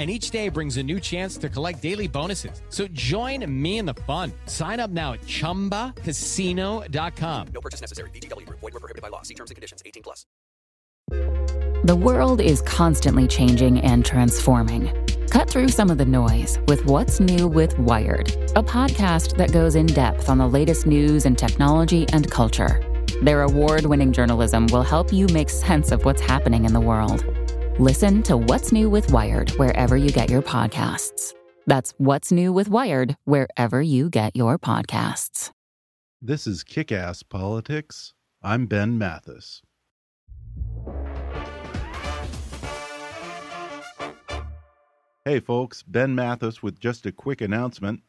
and each day brings a new chance to collect daily bonuses. So join me in the fun. Sign up now at ChumbaCasino.com. No purchase necessary. VGW. Void were prohibited by law. See terms and conditions. 18 plus. The world is constantly changing and transforming. Cut through some of the noise with What's New with Wired, a podcast that goes in depth on the latest news and technology and culture. Their award winning journalism will help you make sense of what's happening in the world. Listen to What's New with Wired wherever you get your podcasts. That's What's New with Wired wherever you get your podcasts. This is Kick Ass Politics. I'm Ben Mathis. Hey, folks, Ben Mathis with just a quick announcement.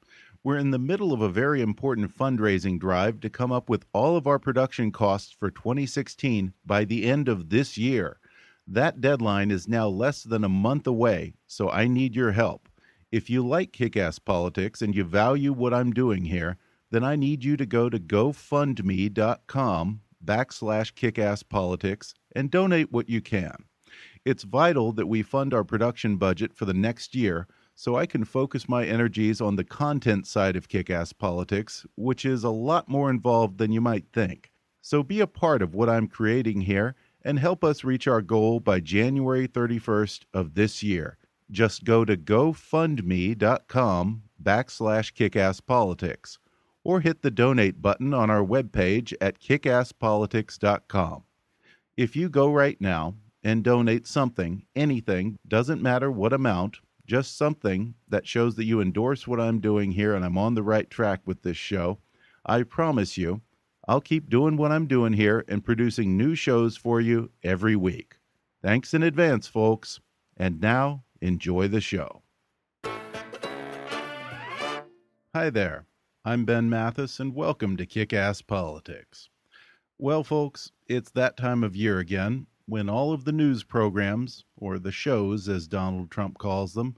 We're in the middle of a very important fundraising drive to come up with all of our production costs for 2016 by the end of this year. That deadline is now less than a month away, so I need your help. If you like kick ass politics and you value what I'm doing here, then I need you to go to gofundme.com backslash kickasspolitics and donate what you can. It's vital that we fund our production budget for the next year so I can focus my energies on the content side of kick ass politics, which is a lot more involved than you might think. So be a part of what I'm creating here and help us reach our goal by January 31st of this year. Just go to gofundme.com backslash kickasspolitics or hit the donate button on our webpage at kickasspolitics.com. If you go right now and donate something, anything, doesn't matter what amount, just something that shows that you endorse what I'm doing here and I'm on the right track with this show, I promise you I'll keep doing what I'm doing here and producing new shows for you every week. Thanks in advance, folks. And now, enjoy the show. Hi there. I'm Ben Mathis, and welcome to Kick Ass Politics. Well, folks, it's that time of year again when all of the news programs, or the shows as Donald Trump calls them,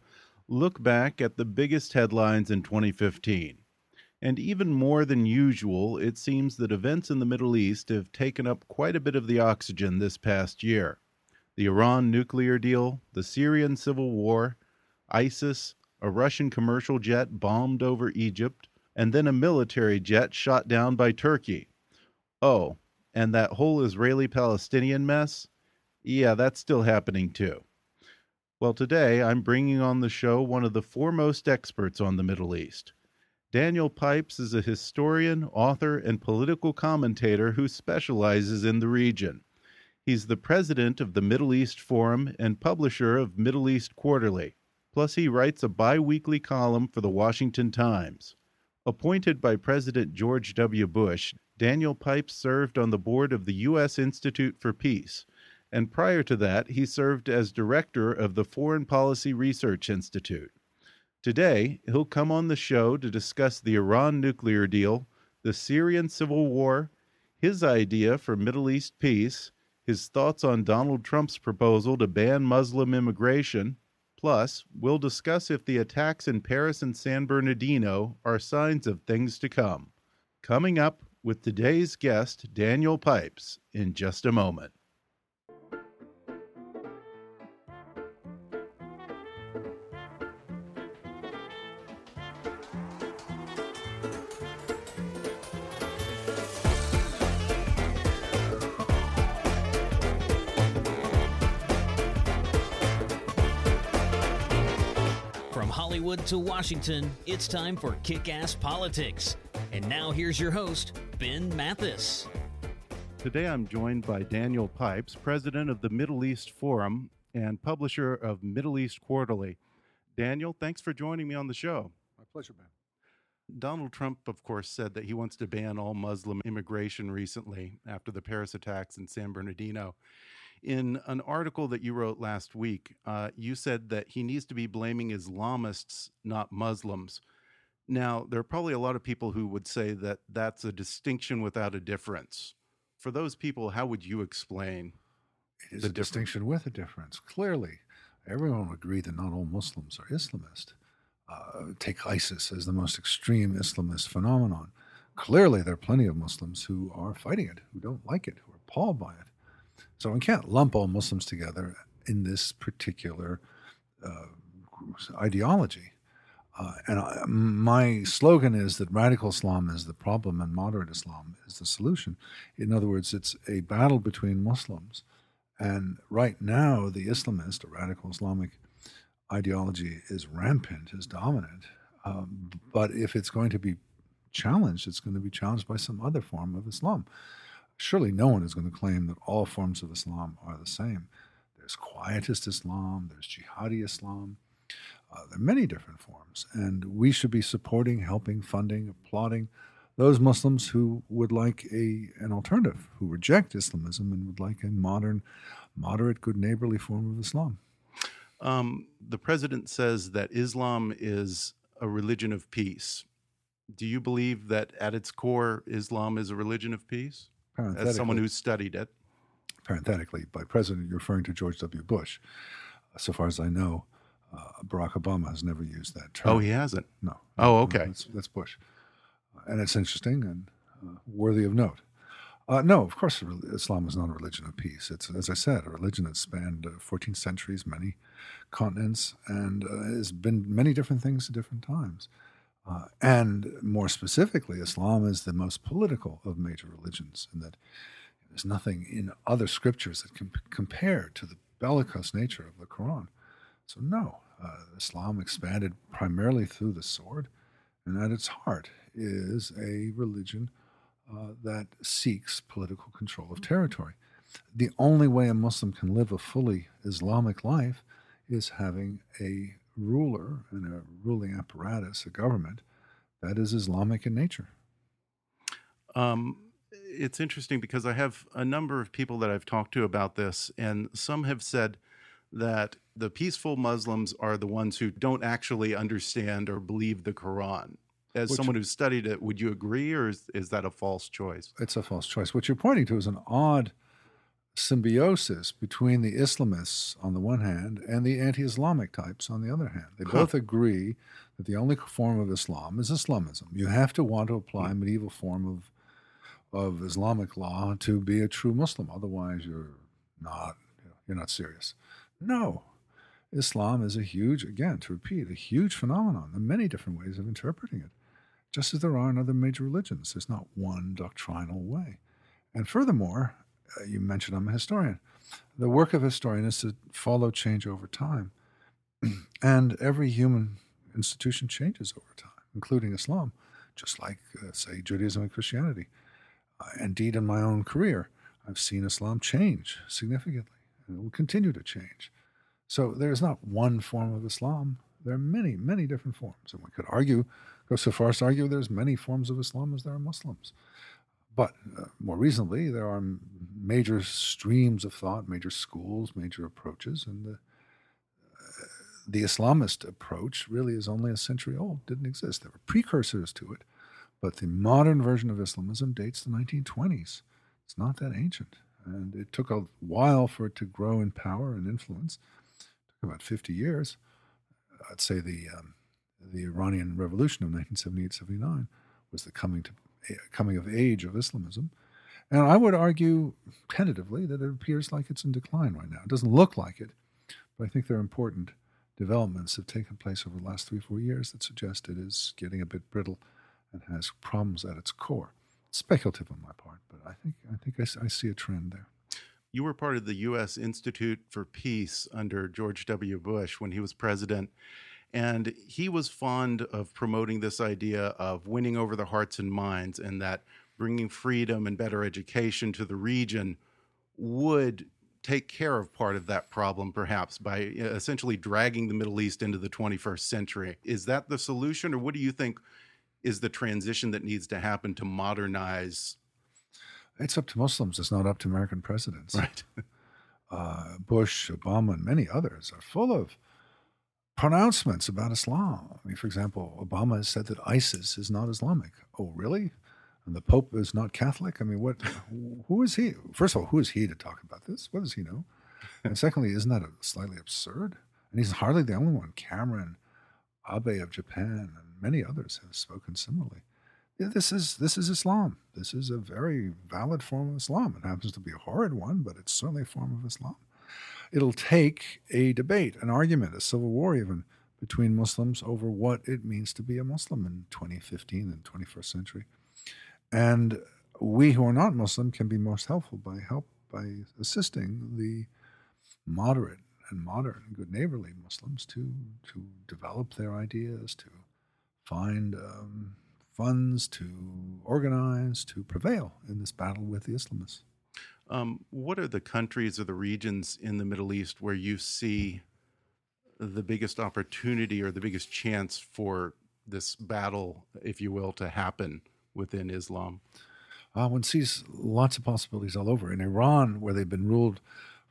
look back at the biggest headlines in 2015. And even more than usual, it seems that events in the Middle East have taken up quite a bit of the oxygen this past year. The Iran nuclear deal, the Syrian civil war, ISIS, a Russian commercial jet bombed over Egypt, and then a military jet shot down by Turkey. Oh, and that whole Israeli Palestinian mess? Yeah, that's still happening too. Well, today I'm bringing on the show one of the foremost experts on the Middle East. Daniel Pipes is a historian, author, and political commentator who specializes in the region. He's the president of the Middle East Forum and publisher of Middle East Quarterly. Plus, he writes a bi weekly column for the Washington Times. Appointed by President George W. Bush, Daniel Pipes served on the board of the U.S. Institute for Peace, and prior to that, he served as director of the Foreign Policy Research Institute. Today, he'll come on the show to discuss the Iran nuclear deal, the Syrian civil war, his idea for Middle East peace, his thoughts on Donald Trump's proposal to ban Muslim immigration. Plus, we'll discuss if the attacks in Paris and San Bernardino are signs of things to come. Coming up with today's guest, Daniel Pipes, in just a moment. To Washington, it's time for Kick Ass Politics. And now here's your host, Ben Mathis. Today I'm joined by Daniel Pipes, president of the Middle East Forum and publisher of Middle East Quarterly. Daniel, thanks for joining me on the show. My pleasure, Ben. Donald Trump, of course, said that he wants to ban all Muslim immigration recently after the Paris attacks in San Bernardino. In an article that you wrote last week, uh, you said that he needs to be blaming Islamists, not Muslims. Now, there are probably a lot of people who would say that that's a distinction without a difference. For those people, how would you explain? It is the a difference. distinction with a difference. Clearly, everyone would agree that not all Muslims are Islamist. Uh, take ISIS as the most extreme Islamist phenomenon. Clearly, there are plenty of Muslims who are fighting it, who don't like it, who are appalled by it. So we can't lump all Muslims together in this particular uh, ideology. Uh, and I, my slogan is that radical Islam is the problem and moderate Islam is the solution. In other words, it's a battle between Muslims. And right now, the Islamist or radical Islamic ideology is rampant, is dominant. Um, but if it's going to be challenged, it's going to be challenged by some other form of Islam. Surely no one is going to claim that all forms of Islam are the same. There's quietist Islam, there's jihadi Islam. Uh, there are many different forms, and we should be supporting, helping, funding, applauding those Muslims who would like a an alternative, who reject Islamism and would like a modern, moderate, good neighborly form of Islam. Um, the president says that Islam is a religion of peace. Do you believe that at its core, Islam is a religion of peace? As someone who studied it. parenthetically, by president, you're referring to George W. Bush. So far as I know, uh, Barack Obama has never used that term. Oh, he hasn't. No. Oh, okay. That's, that's Bush. And it's interesting and uh, worthy of note. Uh, no, of course, Islam is not a religion of peace. It's, as I said, a religion that spanned uh, 14 centuries, many continents, and uh, has been many different things at different times. Uh, and more specifically, Islam is the most political of major religions, in that there's nothing in other scriptures that can compare to the bellicose nature of the Quran. So, no, uh, Islam expanded primarily through the sword, and at its heart is a religion uh, that seeks political control of territory. The only way a Muslim can live a fully Islamic life is having a ruler and a ruling apparatus, a government that is Islamic in nature. Um, it's interesting because I have a number of people that I've talked to about this, and some have said that the peaceful Muslims are the ones who don't actually understand or believe the Quran. As Which- someone who's studied it, would you agree, or is, is that a false choice? It's a false choice. What you're pointing to is an odd symbiosis between the Islamists on the one hand and the anti Islamic types on the other hand. They Huh. both agree that the only form of Islam is Islamism. You have to want to apply a medieval form of, of Islamic law to be a true Muslim. Otherwise, you're not, you're not serious. No. Islam is a huge, again, to repeat, a huge phenomenon. There are many different ways of interpreting it, just as there are in other major religions. There's not one doctrinal way. And furthermore, you mentioned I'm a historian. The work of a historian is to follow change over time. and every human institution changes over time, including Islam, just like, uh, say, Judaism and Christianity. Uh, indeed, in my own career, I've seen Islam change significantly, and it will continue to change. So there's not one form of Islam. There are many, many different forms. And we could argue, go so far as to argue there's many forms of Islam as there are Muslims. But uh, more recently, there are major streams of thought, major schools, major approaches, and the, uh, the Islamist approach really is only a century old, didn't exist. There were precursors to it, but the modern version of Islamism dates the 1920s. It's not that ancient, and it took a while for it to grow in power and influence. It took about 50 years. I'd say the um, the Iranian Revolution of 1978-79 was the coming to coming of age of Islamism. And I would argue tentatively that it appears like it's in decline right now. It doesn't look like it, but I think there are important developments that have taken place over the last three, four years that suggest it is getting a bit brittle and has problems at its core. Speculative on my part, but I think I think I, I see a trend there. You were part of the U.S. Institute for Peace under George W. Bush when he was president. And he was fond of promoting this idea of winning over the hearts and minds, and that bringing freedom and better education to the region would take care of part of that problem, perhaps by uh, essentially dragging the Middle East into the 21st century. Is that the solution, or what do you think is the transition that needs to happen to modernize? It's up to Muslims. It's not up to American presidents. Right. uh, Bush, Obama, and many others are full of pronouncements about Islam. I mean, for example, Obama has said that ISIS is not Islamic. Oh, really? And the Pope is not Catholic? I mean, what? Who is he? First of all, who is he to talk about this? What does he know? And secondly, isn't that slightly absurd? And he's hardly the only one. Cameron, Abe of Japan, and many others have spoken similarly. This is this is Islam. This is a very valid form of Islam. It happens to be a horrid one, but it's certainly a form of Islam. It'll take a debate, an argument, a civil war even between Muslims over what it means to be a Muslim in 2015 and 21st century. And we who are not Muslim can be most helpful by help by assisting the moderate and modern, good neighborly Muslims to to develop their ideas, to find um, funds, to organize, to prevail in this battle with the Islamists. Um, what are the countries or the regions in the Middle East where you see the biggest opportunity or the biggest chance for this battle, if you will, to happen within Islam? Uh, one sees lots of possibilities all over. In Iran, where they've been ruled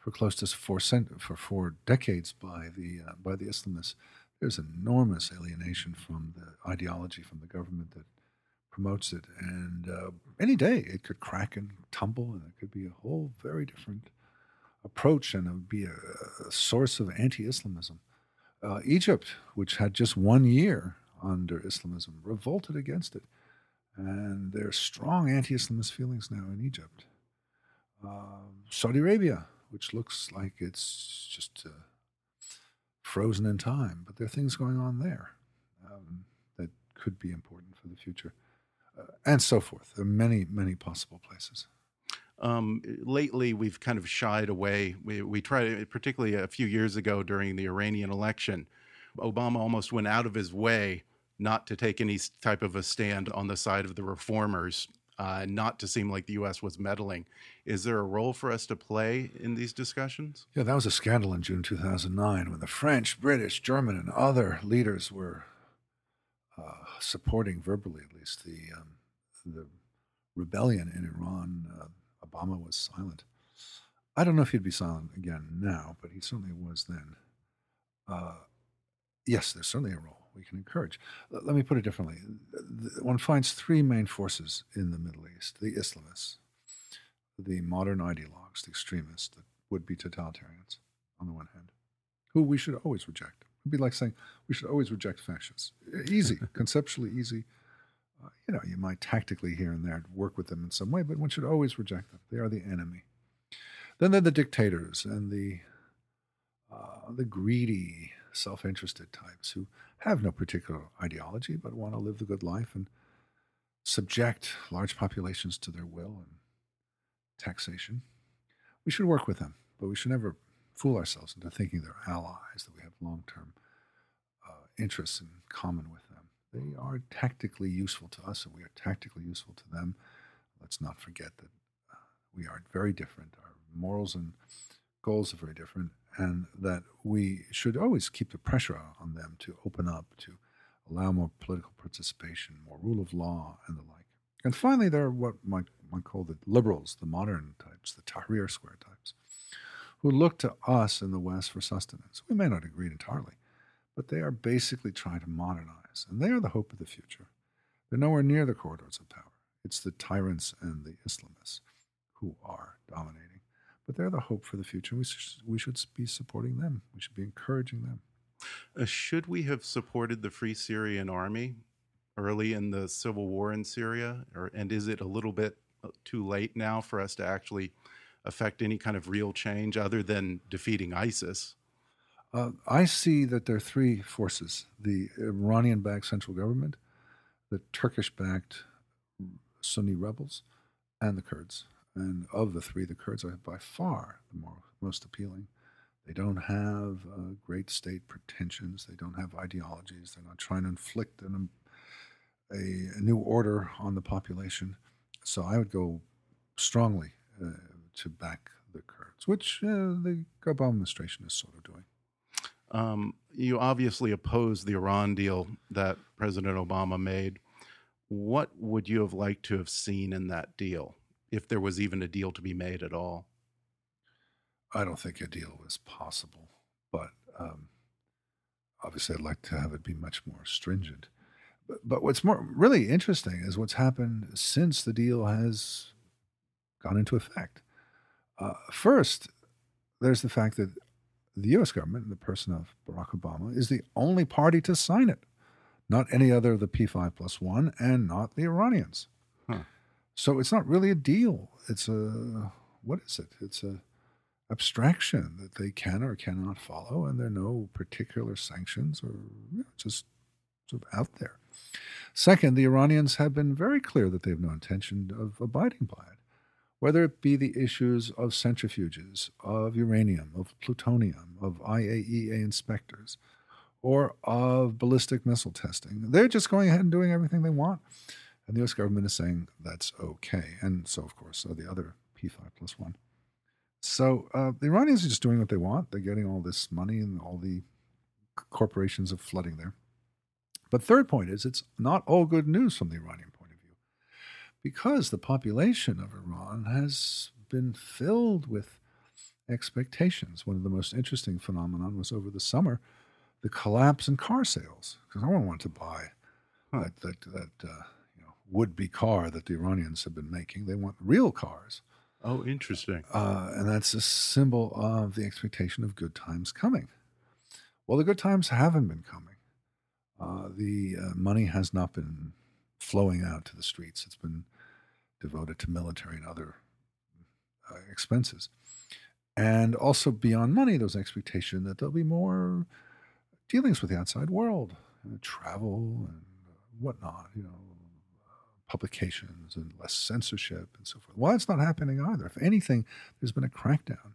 for close to four cent- for four decades by the uh, by the Islamists, there's enormous alienation from the ideology from the government that promotes it, and uh, any day it could crack and tumble, and it could be a whole very different approach, and it would be a, a source of anti-Islamism. Uh, Egypt, which had just one year under Islamism, revolted against it, and there are strong anti-Islamist feelings now in Egypt. Uh, Saudi Arabia, which looks like it's just uh, frozen in time, but there are things going on there um, that could be important for the future, uh, and so forth. There are many, many possible places. Um, lately, we've kind of shied away. We, we tried, particularly a few years ago during the Iranian election, Obama almost went out of his way not to take any type of a stand on the side of the reformers, uh, not to seem like the U.S. was meddling. Is there a role for us to play in these discussions? Yeah, that was a scandal in June 2009 when the French, British, German, and other leaders were uh, supporting, verbally at least, the um, the rebellion in Iran. Uh, Obama was silent. I don't know if he'd be silent again now, but he certainly was then. Uh, yes, there's certainly a role we can encourage. Let me put it differently. One finds three main forces in the Middle East the Islamists, the modern ideologues, the extremists, the would be totalitarians, on the one hand, who we should always reject. It'd be like saying we should always reject fascists. Easy, conceptually easy. Uh, you know, you might tactically here and there work with them in some way, but one should always reject them. They are the enemy. Then there are the dictators and the uh, the greedy, self-interested types who have no particular ideology but want to live the good life and subject large populations to their will and taxation. We should work with them, but we should never fool ourselves into thinking they're allies, that we have long-term uh, interests in common with them. They are tactically useful to us, and we are tactically useful to them. Let's not forget that uh, we are very different. Our morals and goals are very different, and that we should always keep the pressure on them to open up, to allow more political participation, more rule of law, and the like. And finally, there are what might, might call the liberals, the modern types, the Tahrir Square types, who look to us in the West for sustenance. We may not agree entirely, but they are basically trying to modernize, and they are the hope of the future. They're nowhere near the corridors of power. It's the tyrants and the Islamists who are dominating but they're the hope for the future. We should, we should be supporting them. We should be encouraging them. Uh, should we have supported the Free Syrian Army early in the civil war in Syria, or and is it a little bit uh, too late now for us to actually affect any kind of real change other than defeating ISIS? Uh, I see that there are three forces: the Iranian-backed central government, the Turkish-backed Sunni rebels, and the Kurds. And of the three, the Kurds are by far the more, most appealing. They don't have uh, great state pretensions. They don't have ideologies. They're not trying to inflict an, a, a, new order on the population. So I would go strongly uh, to back the Kurds, which uh, the Obama administration is sort of doing. Um, you obviously oppose the Iran deal that President Obama made. What would you have liked to have seen in that deal? if there was even a deal to be made at all. I don't think a deal was possible, but um, obviously, I'd like to have it be much more stringent. But, but what's more really interesting is what's happened since the deal has gone into effect. Uh, first, there's the fact that the U.S. government, in the person of Barack Obama, is the only party to sign it, not any other of the P5 plus one, and not the Iranians. Huh. So it's not really a deal. It's a what is it? It's a abstraction that they can or cannot follow, and there are no particular sanctions or you know, just sort of out there. Second, the Iranians have been very clear that they have no intention of abiding by it, whether it be the issues of centrifuges, of uranium, of plutonium, of IAEA inspectors, or of ballistic missile testing. They're just going ahead and doing everything they want. And the US government is saying that's okay. And so, of course, are the other P5 plus one. So uh, the Iranians are just doing what they want. They're getting all this money and all the corporations are flooding there. But third point is it's not all good news from the Iranian because the population of Iran has been filled with expectations. One of the most interesting phenomenon was over the summer the collapse in car sales because no one wanted to buy that that, that uh, you know, would-be car that the Iranians have been making. They want real cars. Oh, interesting. Uh, and that's a symbol of the expectation of good times coming. Well, the good times haven't been coming. Uh, the uh, money has not been flowing out to the streets. It's been devoted to military and other uh, expenses. And also beyond money, there's an expectation that there'll be more dealings with the outside world, uh, travel and whatnot, you know, publications and less censorship and so forth. Well, it's not happening either. If anything, there's been a crackdown.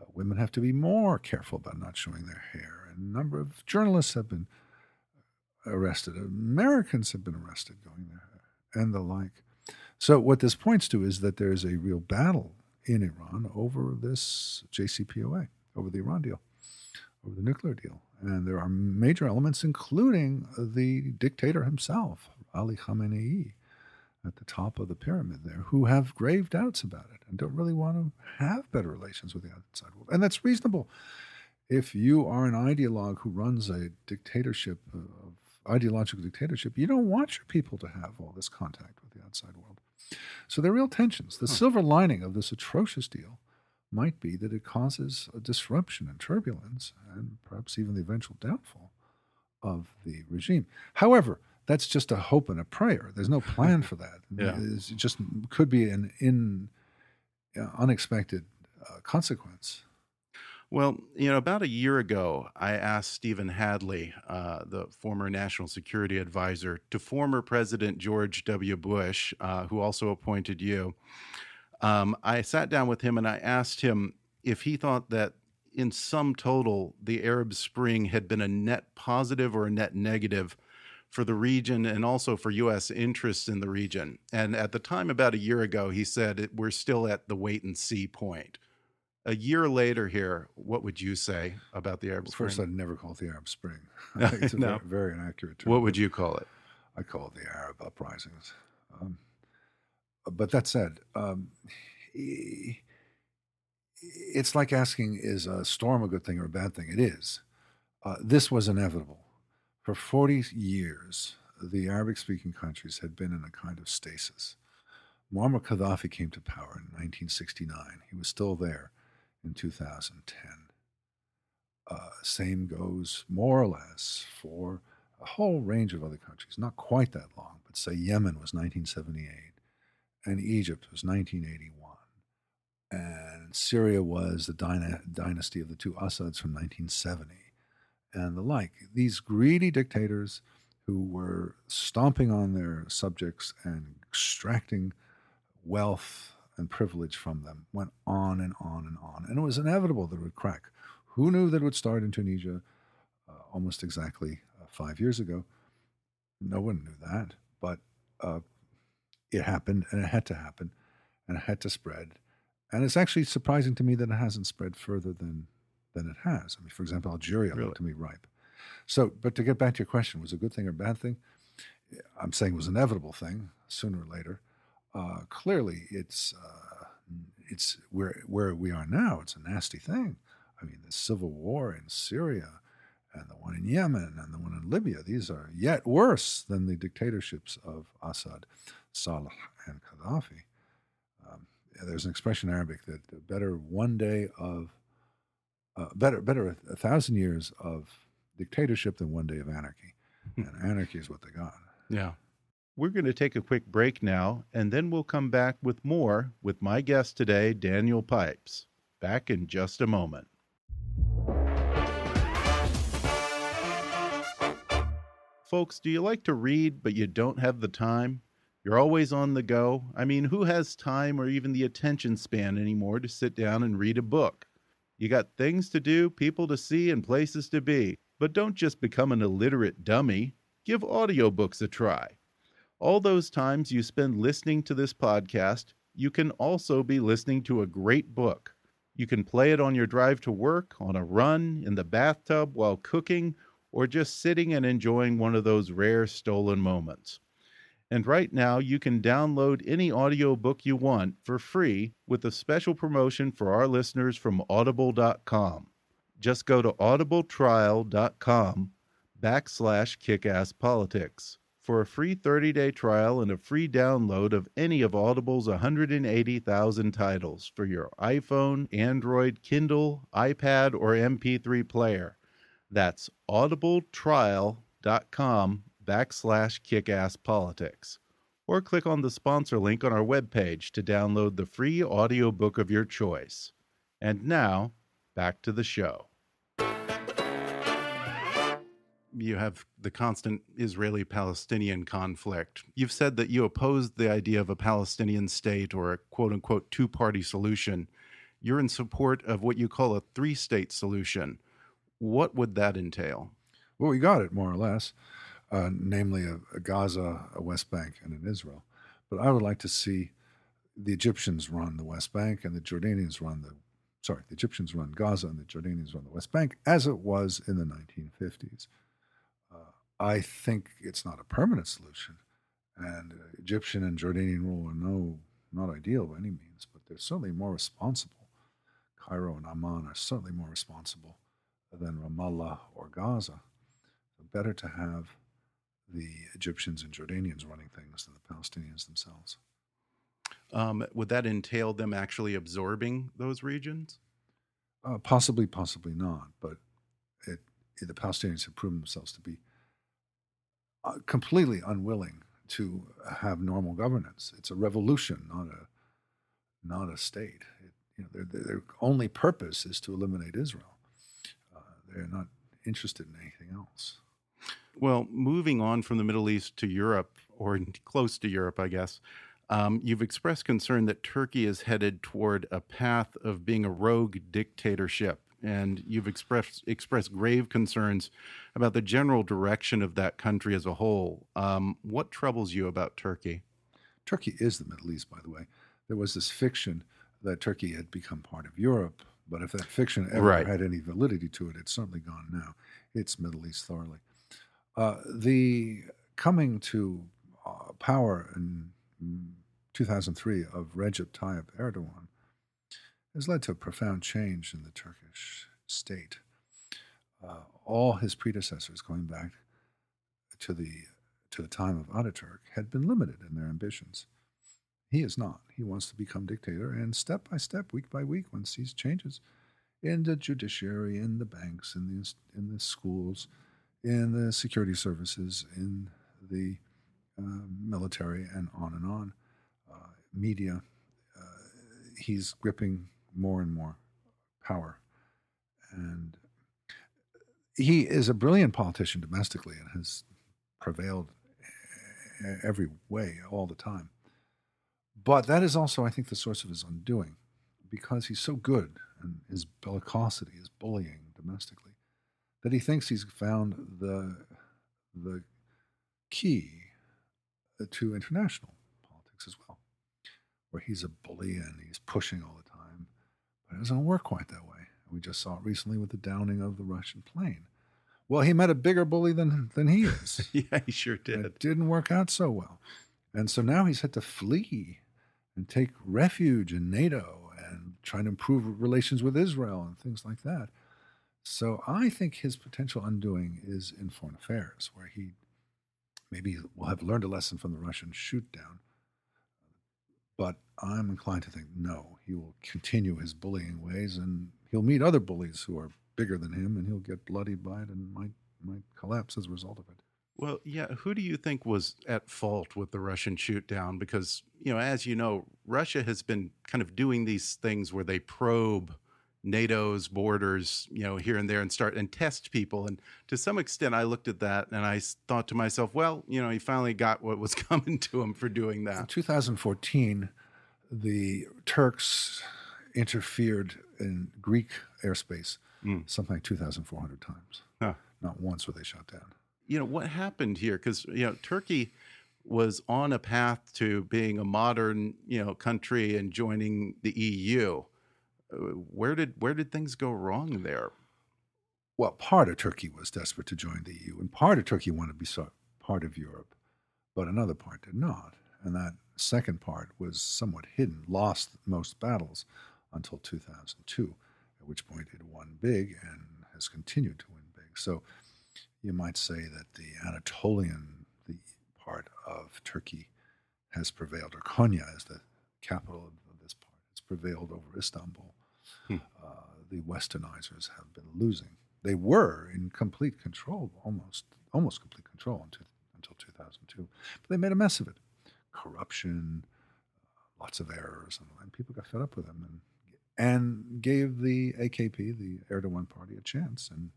Uh, women have to be more careful about not showing their hair. And a number of journalists have been arrested. Americans have been arrested going there and the like. So, what this points to is that there's a real battle in Iran over this JCPOA, over the Iran deal, over the nuclear deal. And there are major elements, including the dictator himself, Ali Khamenei, at the top of the pyramid there, who have grave doubts about it and don't really want to have better relations with the outside world. And that's reasonable. If you are an ideologue who runs a dictatorship uh, of ideological dictatorship, you don't want your people to have all this contact with the outside world. So there are real tensions. The huh. silver lining of this atrocious deal might be that it causes a disruption and turbulence and perhaps even the eventual downfall of the regime. However, that's just a hope and a prayer. There's no plan for that. yeah. It just could be an in, uh, unexpected uh, consequence. Well, you know, about a year ago, I asked Stephen Hadley, uh, the former national security advisor to former President George W. Bush, uh, who also appointed you. Um, I sat down with him and I asked him if he thought that in sum total, the Arab Spring had been a net positive or a net negative for the region and also for U.S. interests in the region. And at the time, about a year ago, he said we're still at the wait and see point a year later here, what would you say about the Arab Spring? First, I'd never call it the Arab Spring. I think it's a no. very, very, inaccurate term. What would you call it? I call it the Arab uprisings. Um, but that said, um, it's like asking, is a storm a good thing or a bad thing? It is. Uh, this was inevitable. For 40 years, the Arabic speaking countries had been in a kind of stasis. Muammar Gaddafi came to power in 1969. He was still there in 2010. Uh, same goes more or less for a whole range of other countries, not quite that long, but say Yemen was 1978 and Egypt was 1981. And Syria was the dyna- dynasty of the two Assads from 1970 and the like. These greedy dictators who were stomping on their subjects and extracting wealth and privilege from them went on and on and on. And it was inevitable that it would crack. Who knew that it would start in Tunisia uh, almost exactly uh, five years ago? No one knew that. But uh, it happened and it had to happen and it had to spread. And it's actually surprising to me that it hasn't spread further than, than it has. I mean, for example, Algeria really? looked to me ripe. So, but to get back to your question, was it a good thing or a bad thing? I'm saying it was an inevitable thing sooner or later uh, clearly it's uh, it's where where we are now. It's a nasty thing. I mean, the civil war in Syria and the one in Yemen and the one in Libya. These are yet worse than the dictatorships of Assad, Saleh, and Gaddafi. Um, there's an expression in Arabic that better one day of uh, better better a, a, thousand years of dictatorship than one day of anarchy, and anarchy is what they got. Yeah. We're going to take a quick break now, and then we'll come back with more with my guest today, Daniel Pipes. Back in just a moment. Folks, do you like to read but you don't have the time? You're always on the go. I mean, who has time or even the attention span anymore to sit down and read a book? You got things to do, people to see, and places to be. But don't just become an illiterate dummy. Give audiobooks a try. All those times you spend listening to this podcast, you can also be listening to a great book. You can play it on your drive to work, on a run, in the bathtub, while cooking, or just sitting and enjoying one of those rare stolen moments. And right now, you can download any audiobook you want for free with a special promotion for our listeners from audible.com. Just go to audibletrial.com backslash kickasspolitics for a free 30-day trial and a free download of any of Audible's 180,000 titles for your iPhone, Android, Kindle, iPad, or MP3 player. That's audibletrial.com backslash kickasspolitics. Or click on the sponsor link on our webpage to download the free audiobook of your choice. And now, back to the show. You have the constant Israeli Palestinian conflict. You've said that you oppose the idea of a Palestinian state or a quote unquote two party solution. You're in support of what you call a three state solution what would that entail? Well, we got it more or less, uh, namely a, a, Gaza, a West Bank, and an Israel. But I would like to see the Egyptians run the West Bank and the Jordanians run the sorry, the Egyptians run Gaza and the Jordanians run the West Bank, as it was in the 1950s. I think it's not a permanent solution, and uh, Egyptian and Jordanian rule are no not ideal by any means, but they're certainly more responsible. Cairo and Amman are certainly more responsible than Ramallah or Gaza. So better to have the Egyptians and Jordanians running things than the Palestinians themselves. Um, would that entail them actually absorbing those regions? Uh, possibly, possibly not. But it, it, the Palestinians have proven themselves to be completely unwilling to have normal governance. It's a revolution, not a not a state. It, you know, their, their only purpose is to eliminate Israel. They're not interested in anything else. Well, moving on from the Middle East to Europe, or close to Europe, I guess, um, you've expressed concern that Turkey is headed toward a path of being a rogue dictatorship. And you've expressed expressed grave concerns about the general direction of that country as a whole. Um, what troubles you about Turkey? Turkey is the Middle East, by the way. There was this fiction that Turkey had become part of Europe but if that fiction ever right. had any validity to it, it's certainly gone now. It's Middle East thoroughly. Uh, the coming to uh, power in 2003 of Recep Tayyip Erdogan has led to a profound change in the Turkish state. Uh, all his predecessors, going back to the to the time of Ataturk, had been limited in their ambitions. He is not. He wants to become dictator, and step by step, week by week, one sees changes in the judiciary, in the banks, in the in the schools, in the security services, in the uh, military, and on and on. Uh, media. Uh, he's gripping more and more power, and he is a brilliant politician domestically and has prevailed every way all the time. But that is also, I think, the source of his undoing, because he's so good and his bellicosity, his bullying domestically, that he thinks he's found the the key to international politics as well, where he's a bully and he's pushing all the but it doesn't work quite that way. We just saw it recently with the downing of the Russian plane. Well, he met a bigger bully than than he is. yeah, he sure did. it didn't work out so well, and so now he's had to flee and take refuge in NATO and try to improve relations with Israel and things like that. So I think his potential undoing is in foreign affairs, where he maybe will have learned a lesson from the Russian shoot down. But I'm inclined to think no, he will continue his bullying ways and he'll meet other bullies who are bigger than him and he'll get bloodied by it and might might collapse as a result of it. Well, yeah. Who do you think was at fault with the Russian shoot down? Because, you know, as you know, Russia has been kind of doing these things where they probe NATO's borders, you know, here and there and start and test people. And to some extent, I looked at that and I thought to myself, well, you know, he finally got what was coming to him for doing In that. 2014, the Turks interfered in Greek airspace Mm. something like 2,400 times. Huh. Not once were they shot down. you know what happened here because you know turkey was on a path to being a modern you know country and joining the eu where did where did things go wrong there Well, part of Turkey was desperate to join the EU, and part of Turkey wanted to be part of Europe, but another part did not. And that second part was somewhat hidden, lost most battles until 2002, at which point it won big and has continued to win big. So you might say that the Anatolian the part of Turkey has prevailed, or Konya is the capital of, this part. It's prevailed over Istanbul. Hmm. Uh, the Westernizers have been losing. They were in complete control, almost almost complete control until, until 2002, but they made a mess of it. Corruption, uh, lots of errors, and, and people got fed up with them, and and gave the AKP, the Erdogan party, a chance, and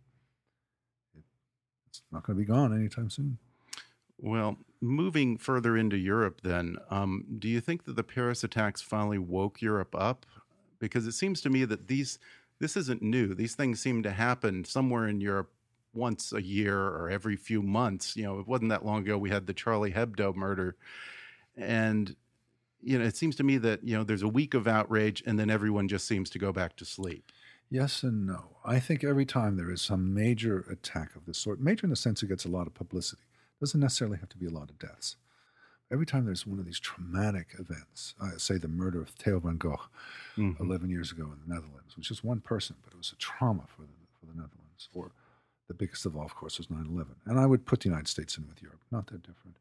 it, it's not going to be gone anytime soon. well moving further into europe then um, do you think that the paris attacks finally woke europe up because it seems to me that these this isn't new these things seem to happen somewhere in europe once a year or every few months you know it wasn't that long ago we had the charlie hebdo murder and you know it seems to me that you know there's a week of outrage and then everyone just seems to go back to sleep Yes and no. I think every time there is some major attack of this sort, major in the sense it gets a lot of publicity, doesn't necessarily have to be a lot of deaths. Every time there's one of these traumatic events, uh, say the murder of Theo van Gogh Mhm. 11 years ago in the Netherlands, which is one person, but it was a trauma for the, for the Netherlands. Or the biggest of all, of course, was 9 11. And I would put the United States in with Europe, not that different.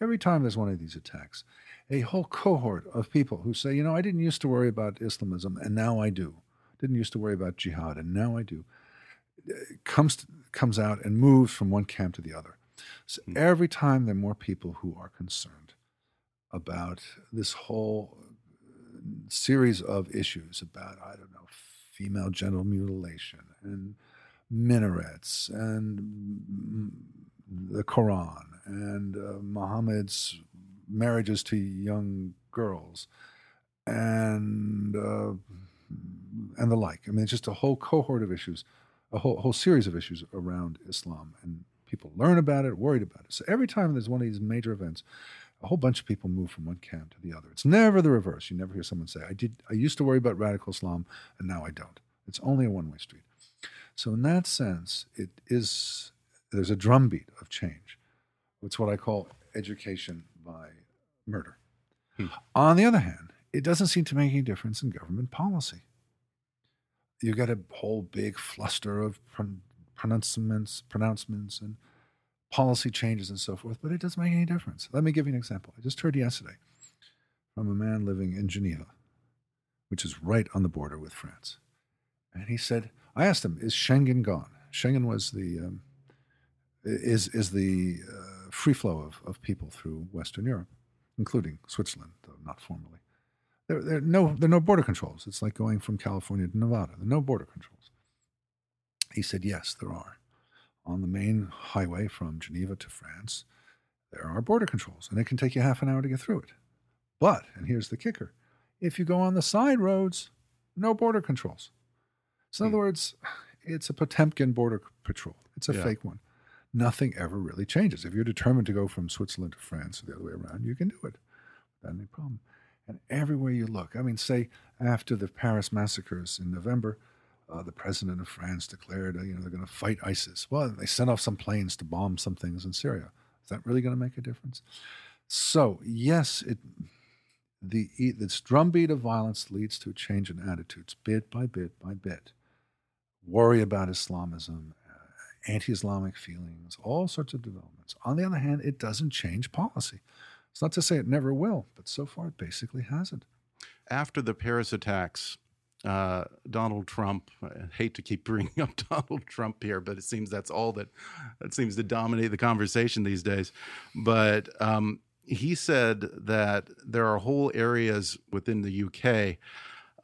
Every time there's one of these attacks, a whole cohort of people who say, you know, I didn't used to worry about Islamism, and now I do. Didn't used to worry about jihad, and now I do. Comes comes out and moves from one camp to the other. So Hmm. every time there are more people who are concerned about this whole uh, series of issues about I don't know female genital mutilation and minarets and the Quran and uh, Muhammad's marriages to young girls and uh, and the like. I mean, it's just a whole cohort of issues, a whole whole series of issues around Islam, and people learn about it, worried about it. So every time there's one of these major events, a whole bunch of people move from one camp to the other. It's never the reverse. You never hear someone say, "I did. I used to worry about radical Islam, and now I don't." It's only a one-way street. So in that sense, it is there's a drumbeat of change. It's what I call education by murder. Hmm. On the other hand, it doesn't seem to make any difference in government policy. You get a whole big fluster of pron- pronouncements, pronouncements, and policy changes and so forth, but it doesn't make any difference. Let me give you an example. I just heard yesterday from a man living in Geneva, which is right on the border with France, and he said, "I asked him, is Schengen gone? Schengen was the um, is is the uh, free flow of, of people through Western Europe, including Switzerland, though not formally. There, there, are no, there are no border controls. It's like going from California to Nevada. There are no border controls. He said, yes, there are. On the main highway from Geneva to France, there are border controls, and it can take you half an hour to get through it. But, and here's the kicker if you go on the side roads, no border controls. So, in other hmm. words, it's a Potemkin border patrol, it's a Yeah. fake one. Nothing ever really changes. If you're determined to go from Switzerland to France or the other way around, you can do it without any problem. And everywhere you look, I mean, say after the Paris massacres in November, uh, the president of France declared, uh, you know, they're going to fight ISIS. Well, they sent off some planes to bomb some things in Syria. Is that really going to make a difference? So yes, it the this drumbeat of violence leads to a change in attitudes, bit by bit by bit. worry about Islamism, uh, anti Islamic feelings, all sorts of developments. On the other hand, it doesn't change policy. It's not to say it never will, but so far it basically hasn't. After the Paris attacks, uh, Donald Trump. I hate to keep bringing up Donald Trump here, but it seems that's all that that seems to dominate the conversation these days. But um, he said that there are whole areas within the UK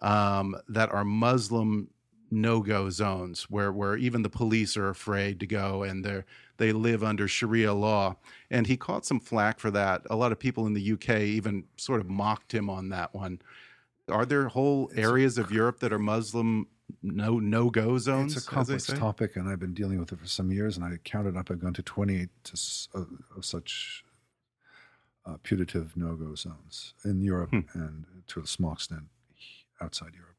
um, that are Muslim no-go zones where where even the police are afraid to go and they they live under Sharia law. And he caught some flack for that. A lot of people in the UK even sort of mocked him on that one. Are there whole areas of Europe that are Muslim no no go zones? It's a complex topic, and I've been dealing with it for some years. And I counted up. I've gone to 28 to, s- of, such uh, putative no-go zones in Europe Hmm. and to a small extent outside Europe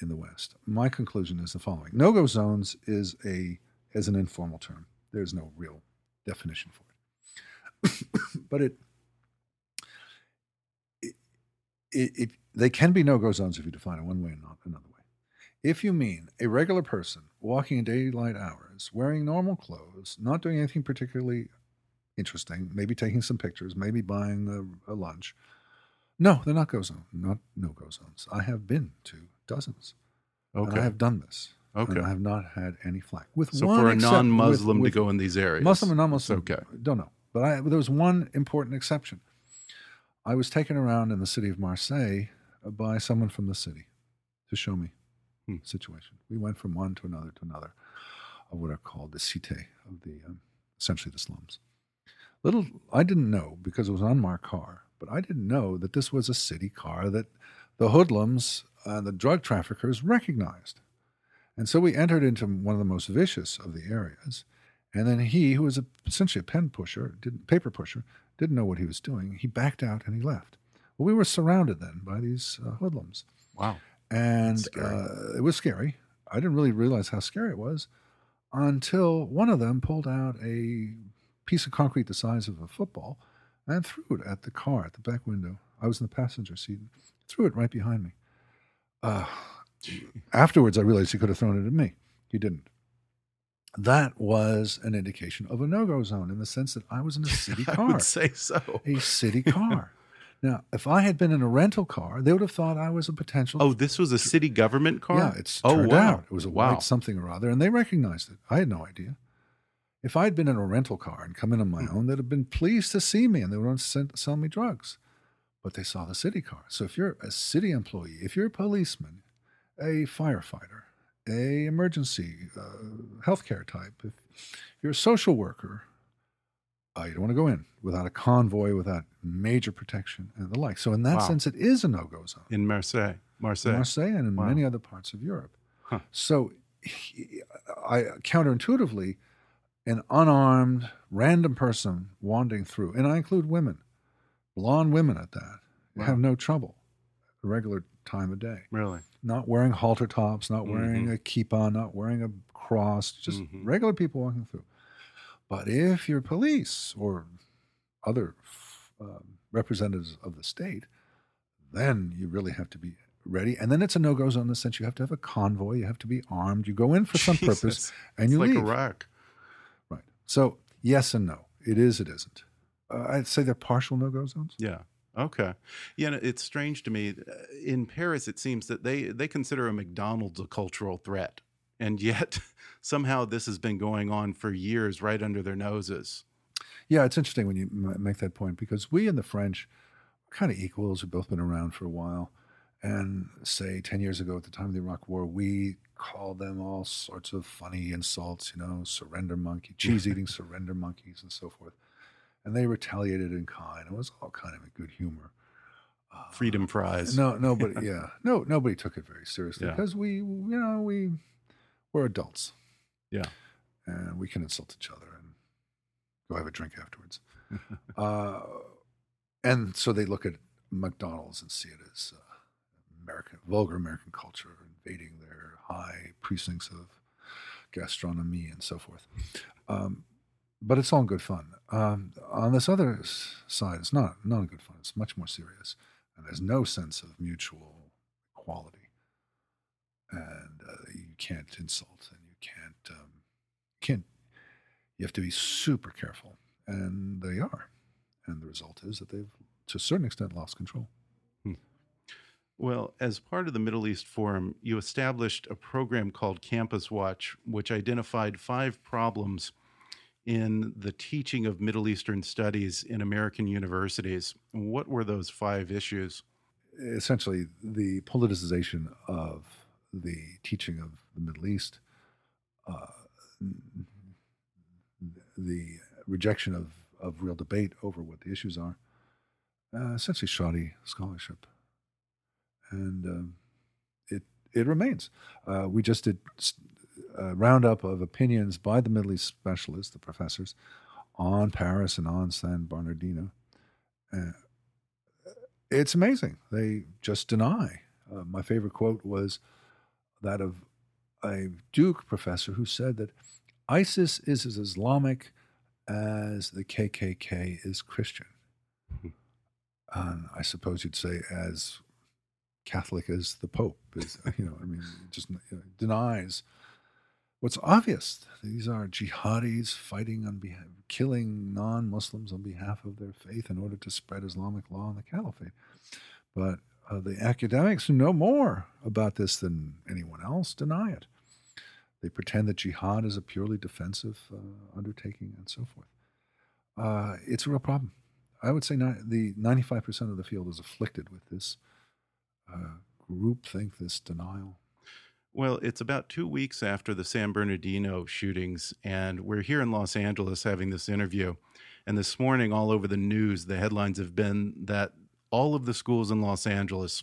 in the West. My conclusion is the following: no-go zones is a is an informal term. There's no real definition for it, but it. It, it, it, they can be no-go zones if you define it one way and not another way. If you mean a regular person walking in daylight hours, wearing normal clothes, not doing anything particularly interesting, maybe taking some pictures, maybe buying a, a lunch, no, they're not go zone, not no go zones. I have been to dozens. And Okay. I have done this. Okay. And I have not had any flack. With So one for a non-Muslim with- to go in these areas, Muslim and non-Muslim, okay. Don't know, but I, there was one important exception. I was taken around in the city of Marseille by someone from the city to show me Hmm. the situation. We went from one to another to another of what are called the cité of the um, essentially the slums. Little, I didn't know because it was on my car, but I didn't know that this was a city car that the hoodlums and the drug traffickers recognized. And so we entered into one of the most vicious of the areas. And then he, who was a, essentially a pen pusher, didn't, paper pusher, didn't know what he was doing. He backed out and he left. Well, we were surrounded then by these uh, hoodlums. Wow. And uh, it was scary. I didn't really realize how scary it was until one of them pulled out a piece of concrete the size of a football and threw it at the car at the back window. I was in the passenger seat. Threw it right behind me. Uh, afterwards, I realized he could have thrown it at me. He didn't. That was an indication of a no-go zone in the sense that I was in a city I car would say so. a city car. Now, if I had been in a rental car, they would have thought I was a potential. Oh, this was a city government car. yeah, it's oh turned wow. out it was a wow. white something or other, and they recognized it. I had no idea. If I had been in a rental car and come in on my Hmm. own, they'd have been pleased to see me, and they would want to send, sell me drugs. But they saw the city car. So if you're a city employee, if you're a policeman, a firefighter, a emergency uh, healthcare type, if you're a social worker, uh, you don't want to go in without a convoy, without major protection and the like. So in that Wow. sense, it is a no-go zone. in Marseille. Marseille. Marseille and in Wow. many other parts of Europe. Huh. So he- I counterintuitively, an unarmed random person wandering through, and I include women, blonde women at that, Wow. have no trouble regular time of day. Really. Not wearing halter tops, not wearing Mhm. a kippah, not wearing a cross, just Mhm. regular people walking through. But if you're police or other um, representatives of the state, then you really have to be ready. And then it's a no-go zone in the sense you have to have a convoy, you have to be armed, you go in for some purpose, and it's you like leave. Iraq. Right. So yes and no. It is. It isn't. Uh, I'd say they're partial no-go zones. Yeah. Okay. Yeah, and it's strange to me. uh, In Paris, it seems that they they consider a McDonald's a cultural threat, and yet somehow this has been going on for years, right under their noses. Yeah, it's interesting when you make that point because we and the French are kind of equals. We've both been around for a while. And say 10 years ago at the time of the Iraq War, we called them all sorts of funny insults, you know, surrender monkey, cheese eating surrender monkeys, and so forth. And they retaliated in kind. It was all kind of in good humor. Uh, Freedom fries. No, nobody, yeah. No, nobody took it very seriously Yeah. because we, you know, we, we're adults Yeah. and we can insult each other and go have a drink afterwards. uh, and so they look at McDonald's and see it as uh, American, vulgar American culture invading their high precincts of gastronomy and so forth. Um, but it's all good fun. Um, on this other side, it's not not good fun. It's much more serious, and there's no sense of mutual equality. And uh, you can't insult, and you can't um, can't. You have to be super careful, and they are, and the result is that they've, to a certain extent, lost control. Well, as part of the Middle East Forum, you established a program called Campus Watch, which identified five problems in the teaching of Middle Eastern studies in American universities. What were those five issues? Essentially, the politicization of the teaching of the Middle East, uh, the rejection of, of real debate over what the issues are, uh, essentially shoddy scholarship and um, it it remains. Uh, we just did a roundup of opinions by the Middle East specialists, the professors, on Paris and on San Bernardino. Uh, it's amazing. They just deny. Uh, my favorite quote was that of a Duke professor who said that ISIS is as Islamic as the KKK is Christian. Hmm. and I suppose you'd say as Catholic as the Pope is, you know, I mean, just you know, denies what's obvious. These are jihadis fighting on behalf, killing non-Muslims on behalf of their faith in order to spread Islamic law in the caliphate. But uh, the academics who know more about this than anyone else deny it. They pretend that jihad is a purely defensive uh, undertaking and so forth. Uh, it's a real problem. I would say the 95% of the field is afflicted with this uh, groupthink, this denial? Well, it's about two weeks after the San Bernardino shootings, and we're here in Los Angeles having this interview. And this morning, all over the news, the headlines have been that all of the schools in Los Angeles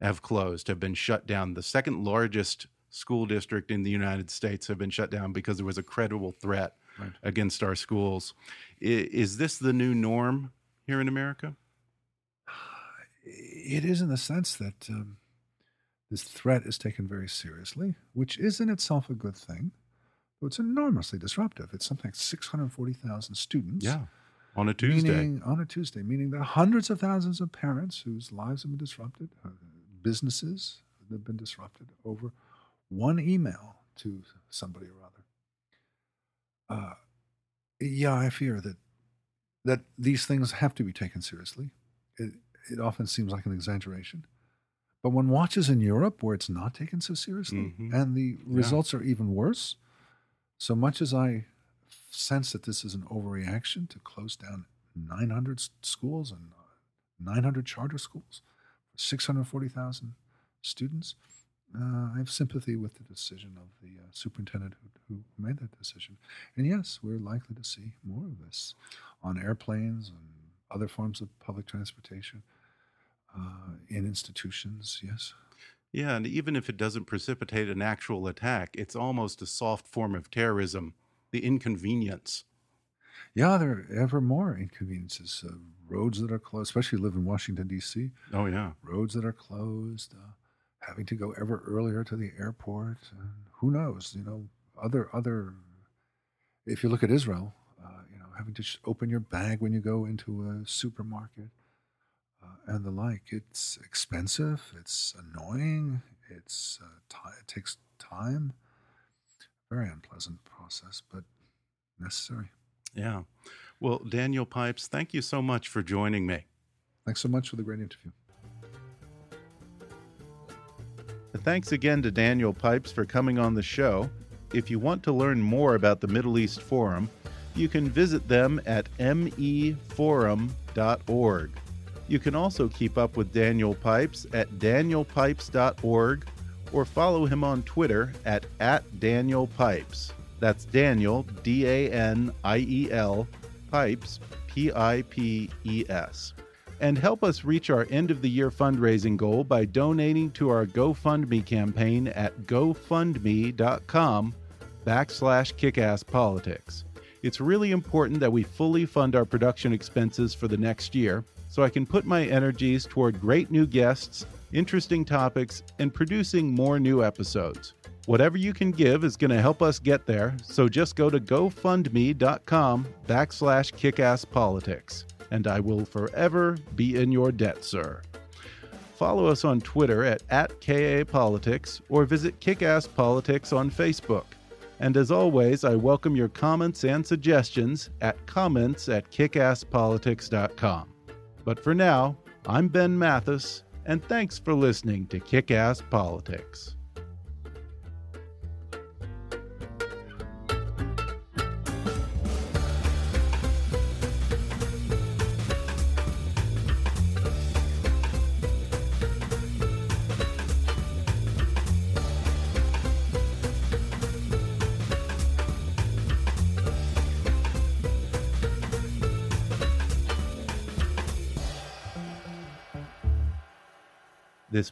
have closed, have been shut down. The second largest school district in the United States have been shut down because there was a credible threat right. against our schools. Is this the new norm here in America? it is in the sense that um, this threat is taken very seriously, which is in itself a good thing. But it's enormously disruptive. It's something like 640,000 students. Yeah. On a Tuesday. Meaning, on a Tuesday, meaning are hundreds of thousands of parents whose lives have been disrupted, uh, businesses that have been disrupted over one email to somebody or other. Uh, yeah, I fear that that these things have to be taken seriously. It, it often seems like an exaggeration. But one watches in Europe where it's not taken so seriously mm-hmm. and the results are even worse. So much as I sense that this is an overreaction to close down 900 schools and 900 charter schools, 640,000 students, uh, I have sympathy with the decision of the uh, superintendent who, who, made that decision. And yes, we're likely to see more of this on airplanes and other forms of public transportation uh, in institutions, yes. Yeah, and even if it doesn't precipitate an actual attack, it's almost a soft form of terrorism, the inconvenience. Yeah, there are ever more inconveniences. Uh, roads that are closed, especially live in Washington, D.C. Oh, yeah. Roads that are closed, uh, having to go ever earlier to the airport. who knows? You know, other, other, if you look at Israel, uh, you know, having to open your bag when you go into a supermarket uh, and the like. It's expensive. It's annoying. It's uh, t- it takes time. Very unpleasant process, but necessary. Yeah. Well, Daniel Pipes, thank you so much for joining me. Thanks so much for the great interview. Thanks again to Daniel Pipes for coming on the show. If you want to learn more about the Middle East Forum, you can visit them at meforum.org. You can also keep up with Daniel Pipes at danielpipes.org or follow him on Twitter at, at Daniel Pipes. That's Daniel, D A N I E L, Pipes, P I P E S. And help us reach our end of the year fundraising goal by donating to our GoFundMe campaign at gofundme.com backslash kickasspolitics. It's really important that we fully fund our production expenses for the next year so I can put my energies toward great new guests, interesting topics, and producing more new episodes. Whatever you can give is going to help us get there, so just go to gofundme.com backslash kickasspolitics, and I will forever be in your debt, sir. Follow us on Twitter at, at KAPolitics or visit KickassPolitics on Facebook. And as always, I welcome your comments and suggestions at comments at kickasspolitics.com. But for now, I'm Ben Mathis, and thanks for listening to Kick Ass Politics.